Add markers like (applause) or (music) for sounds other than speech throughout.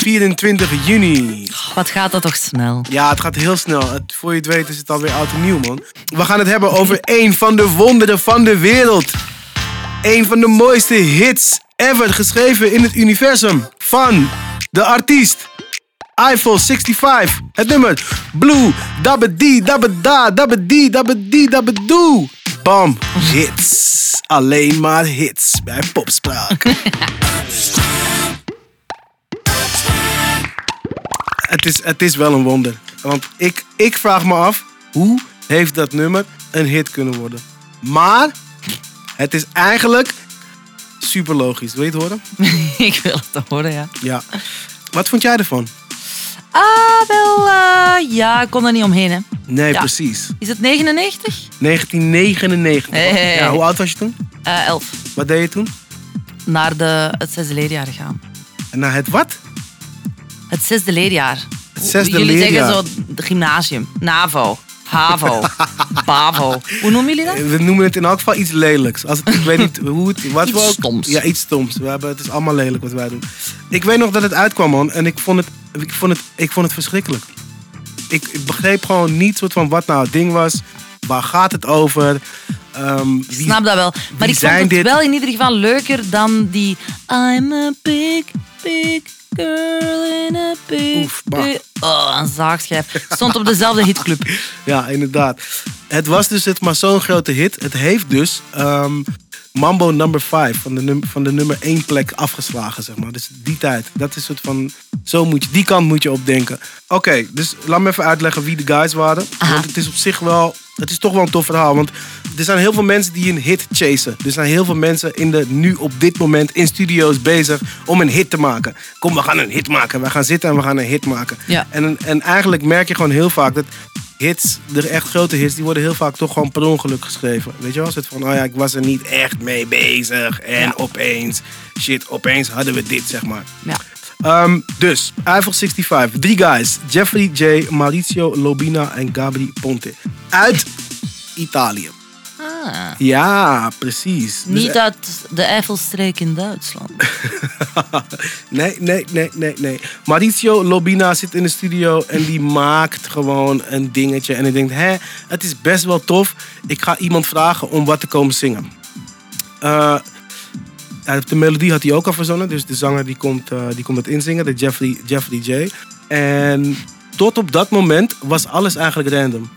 24 juni. Wat gaat dat toch snel? Ja, het gaat heel snel. Het, voor je het weet is het alweer oud en nieuw, man. We gaan het hebben over een van de wonderen van de wereld. Een van de mooiste hits ever geschreven in het universum. Van de artiest Eiffel 65. Het nummer Blue, dabba-dee, dabba-da, dabba-dee, dabba-dee, dabba-doe. Bam, hits. Alleen maar hits bij Popspraak. (laughs) het, is, het is wel een wonder. Want ik, ik vraag me af, hoe heeft dat nummer een hit kunnen worden? Maar het is eigenlijk super logisch. Wil je het horen? (laughs) ik wil het horen, ja. Ja. Wat vond jij ervan? Ah, wel, eh, ja, ik kon er niet omheen, hè. Nee, Ja. precies. Is het 99? 1999. Hey. Ja, hoe oud was je toen? Eh 11. Wat deed je toen? Naar de, het zesde leerjaar gegaan. En naar het wat? Het zesde leerjaar. Het zesde jullie leerjaar. zeggen zo de gymnasium, NAVO, HAVO, (laughs) BAVO. Hoe noemen jullie dat? We noemen het in elk geval iets lelijks. Als het, ik weet niet hoe het... Wat Iets we ook- stoms. Ja, iets stoms. We hebben, het is allemaal lelijk wat wij doen. Ik weet nog dat het uitkwam, man. En ik vond het, ik vond het, ik vond het verschrikkelijk. Ik, ik begreep gewoon niet soort van wat nou het ding was. Waar gaat het over? Ehm, Ik wie- snap dat wel. Maar ik vond het dit? wel in ieder geval leuker dan die I'm a big, big girl in a big, Oef, bah. Oh, een zaagschijf. Stond op dezelfde hitclub. (laughs) Ja, inderdaad. Het was dus het maar zo'n grote hit. Het heeft dus ehm, Mambo number 5 van de, num van de nummer 1 plek afgeslagen, zeg maar. Dus die tijd. Dat is soort van. Zo moet je, die kant moet je op denken. Oké, dus laat me even uitleggen wie de guys waren. Aha. Want het is op zich wel. Het is toch wel een tof verhaal. Want er zijn heel veel mensen die een hit chasen. Er zijn heel veel mensen in de, nu op dit moment in studio's bezig om een hit te maken. Kom, we gaan een hit maken. We gaan zitten en we gaan een hit maken. Ja. En, en eigenlijk merk je gewoon heel vaak dat hits, de echt grote hits, die worden heel vaak toch gewoon per ongeluk geschreven. Weet je wel? Het van, oh ja, ik was er niet echt mee bezig. En Ja. opeens, shit, opeens hadden we dit, zeg maar. Ja. Ehm, dus, Eiffel 65. Drie guys. Jeffrey J, Maurizio Lobina en Gabri Ponte. Uit Italië. Ah. Ja, precies. Dus, Niet uit de Eifelstreek in Duitsland. (laughs) nee, nee, nee, nee, nee. Maurizio Lobina zit in de studio en die maakt gewoon een dingetje. En hij denkt, hè, het is best wel tof. Ik ga iemand vragen om wat te komen zingen. Eh, de melodie had hij ook al verzonnen. Dus de zanger die komt, eh, die komt het inzingen, de Jeffrey, Jeffrey J. En tot op dat moment was alles eigenlijk random.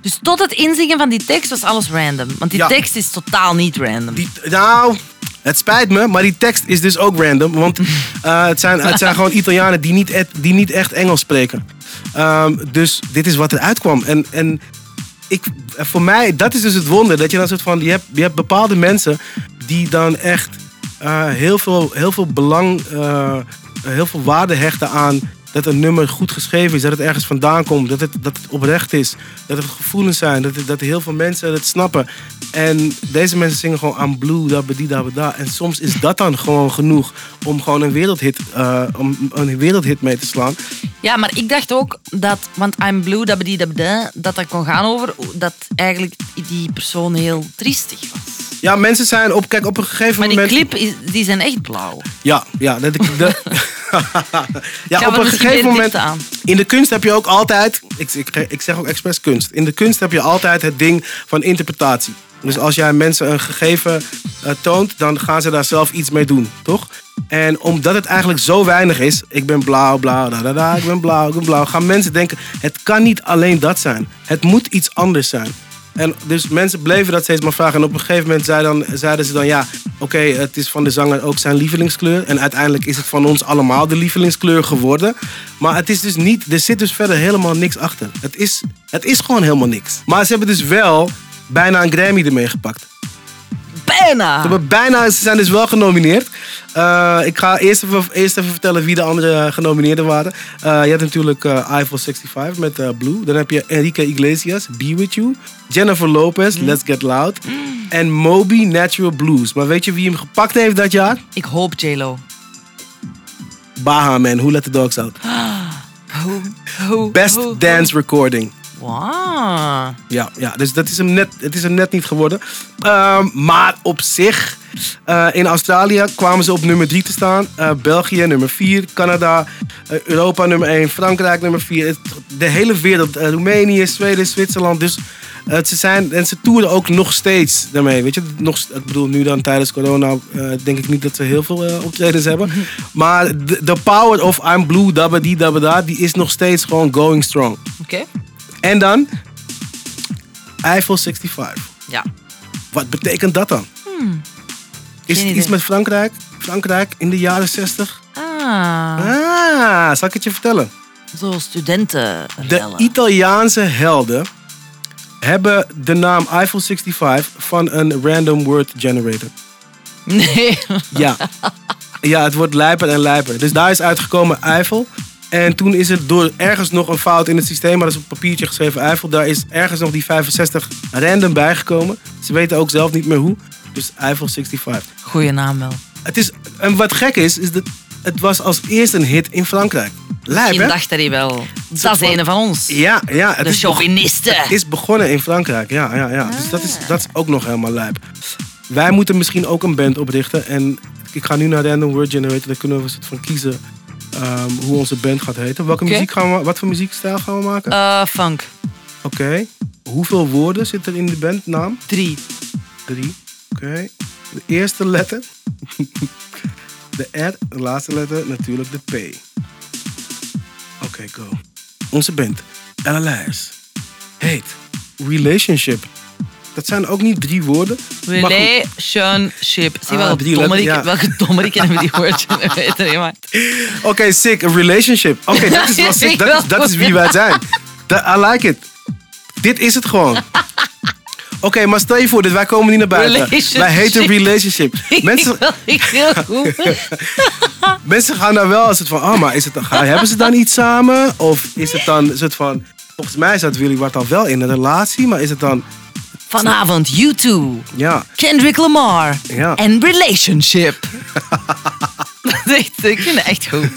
Dus tot het inzingen van die tekst was alles random. Want die Ja. tekst is totaal niet random. Die, nou, het spijt me, maar die tekst is dus ook random. Want (laughs) eh, het, zijn, het zijn gewoon Italianen die niet, echt- die niet echt Engels spreken. Ehm, dus dit is wat eruit kwam. En, en ik, voor mij, dat is dus het wonder. Dat je dan soort van, je hebt, je hebt bepaalde mensen die dan echt eh, heel, veel, heel veel belang, eh, heel veel waarde hechten aan dat een nummer goed geschreven is, dat het ergens vandaan komt, dat het, dat het oprecht is, dat het gevoelens zijn, dat, het- dat heel veel mensen het snappen. En deze mensen zingen gewoon aan blue, da di da da. En soms is dat dan gewoon genoeg om gewoon een wereldhit, eh, om een wereldhit mee te slaan. Ja, maar ik dacht ook dat, want I'm Blue, dabadi, dabada, dat dat kon gaan over dat eigenlijk die persoon heel triestig was. Ja, mensen zijn op, kijk, op een gegeven Maar die moment. clip, is, die zijn echt blauw. Ja, ja, dat, dat, (laughs) (laughs) ja op een gegeven moment. aan. In de kunst heb je ook altijd, ik, ik, ik zeg ook expres kunst. In de kunst heb je altijd het ding van interpretatie. Dus als jij mensen een gegeven eh, toont, dan gaan ze daar zelf iets mee doen, toch? En omdat het eigenlijk zo weinig is, ik ben blauw, blauw, da, da, da, ik ben blauw, ik ben blauw, gaan mensen denken, het kan niet alleen dat zijn. Het moet iets anders zijn. En dus mensen bleven dat steeds maar vragen. En op een gegeven moment zei dan, zeiden ze dan, ja, oké, het is van de zanger ook zijn lievelingskleur. En uiteindelijk is het van ons allemaal de lievelingskleur geworden. Maar het is dus niet, er zit dus verder helemaal niks achter. Het is, het is gewoon helemaal niks. Maar ze hebben dus wel bijna een Grammy ermee gepakt. Bijna! Ze, hebben bijna, ze zijn dus wel genomineerd. Eh, ik ga eerst even, eerst even vertellen wie de andere genomineerden waren. Eh, je hebt natuurlijk eh, Eiffel 65 met eh, Blue. Dan heb je Enrique Iglesias, Be With You. Jennifer Lopez, Let's Get Loud. En Moby, Natural Blues. Maar weet je wie hem gepakt heeft dat jaar? Ik hoop J-Lo. Baha Man, Who Let The Dogs Out. (gasps) Best Dance Recording. Wow. Ja, ja dus dat is hem net, het is hem net niet geworden. Ehm, maar op zich, eh, in Australië kwamen ze op nummer 3 te staan. Eh, België nummer 4, Canada, eh, Europa nummer 1, Frankrijk nummer 4. Het- de hele wereld, Roemenië, Zweden, Zwitserland. Dus ze zijn, en ze toeren ook nog steeds daarmee. Weet je, nog, ik bedoel, nu dan tijdens corona denk ik niet dat ze heel veel optredens hebben. (laughs) Maar de de power of I'm Blue, dabba die, dabba da, die is nog steeds gewoon going strong. Oké. En dan Eiffel 65. Ja. Wat betekent dat dan? Is Hmm. Geen het iets met Frankrijk? Frankrijk in de jaren 60? Ah, Ah, zal ik het je vertellen? zo studenten. De Italiaanse helden hebben de naam Eiffel 65 van een random word generator. Nee. Ja. ja, het wordt lijper en lijper. Dus daar is uitgekomen Eiffel. En toen is er door ergens nog een fout in het systeem, maar dat is op papiertje geschreven Eiffel. Daar is ergens nog die 65 random bijgekomen. Ze weten ook zelf niet meer hoe. Dus Eiffel 65. Goeie naam wel. Het is, en wat gek is, is dat het was als eerste een hit in Frankrijk. Lijp, Misschien hè? dacht hij wel. Dat is een van ons. Ja, ja. Het De is, chauvinisten. het is begonnen in Frankrijk. Ja, ja, ja. Dus dat is, dat is ook nog helemaal lijp. Wij moeten misschien ook een band oprichten. En ik ga nu naar Random Word Generator. Dan kunnen we een soort van kiezen ehm, hoe onze band gaat heten. Welke muziek gaan we, wat voor muziekstijl gaan we maken? Eh, funk. Oké. Hoeveel woorden zitten er in de bandnaam? Drie. Drie. Oké. De eerste letter. de R. De laatste letter natuurlijk de P. Oké, go. Onze band, LLS, heet Relationship. Dat zijn ook niet drie woorden. Relationship. Zie Ah, wel, drie dommerik, ja. welke dommerik hebben we die woordjes (laughs) weten. Oké, sick. A relationship. Oké, dat is sick. Dat is, dat is wie wij zijn. I like it. Dit is het gewoon. Oké, maar stel je voor dat wij komen niet naar buiten. Wij heten relationship. (laughs) Mensen, Ik heel goed. (laughs) mensen gaan daar wel als het van, oh, maar is het, hebben ze dan iets samen? Of is het dan een soort van, volgens mij zat Willy Wart al wel in een relatie, maar is het dan, Vanavond U2, ja, Kendrick Lamar Ja. en Relationship. (laughs) Ik vind het echt goed.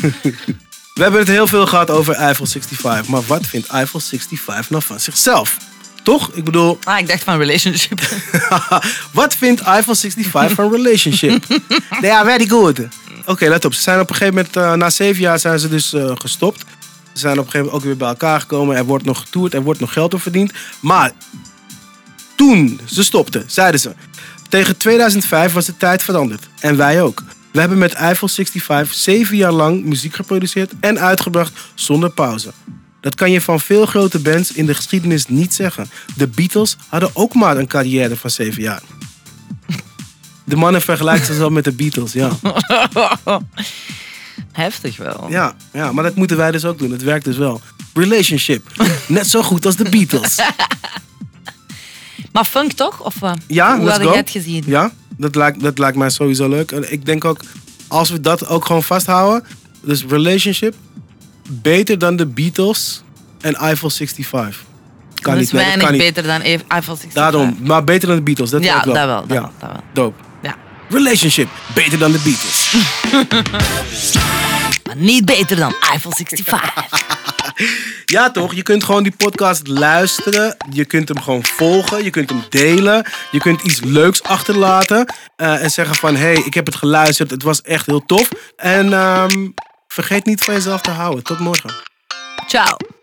we hebben het heel veel gehad over Eiffel 65, maar wat vindt Eiffel 65 nou van zichzelf? Toch? Ik bedoel, Ah, ik dacht van Relationship. (laughs) Wat vindt Eiffel 65 van relationship? (laughs) They are very good. Oké, let op. Ze zijn op een gegeven moment, eh, na zeven jaar zijn ze dus eh, gestopt. Ze zijn op een gegeven moment ook weer bij elkaar gekomen. Er wordt nog getoerd, er wordt nog geld op verdiend. Maar toen ze stopten, zeiden ze... Tegen 2005 was de tijd veranderd. En wij ook. We hebben met Eiffel 65 zeven jaar lang muziek geproduceerd en uitgebracht zonder pauze. Dat kan je van veel grote bands in de geschiedenis niet zeggen. De Beatles hadden ook maar een carrière van zeven jaar. De mannen vergelijken zichzelf met de Beatles, ja. (laughs) Heftig wel. ja. Ja, maar dat moeten wij dus ook doen. Het werkt dus wel. Relationship. Net zo goed als de Beatles. (laughs) Maar funk toch? Of wat? Ja, Hoe had je het gezien? Ja, dat lijkt, dat lijkt mij sowieso leuk. En ik denk ook, als we dat ook gewoon vasthouden. Dus relationship. Beter dan de Beatles en Eiffel 65. Kan dat niet, is nee, dat weinig kan niet. beter dan Eiffel 65. Daarom, maar beter dan de Beatles. Dat Ja, wel. dat wel. Dat ja. dat wel. Dope. Ja. Relationship. Beter dan de Beatles. (laughs) Maar niet beter dan Eiffel 65. Ja, toch? Je kunt gewoon die podcast luisteren. Je kunt hem gewoon volgen. Je kunt hem delen. Je kunt iets leuks achterlaten. eh, en zeggen van, hé, hey, ik heb het geluisterd. Het was echt heel tof. En ehm, vergeet niet van jezelf te houden. Tot morgen. Ciao.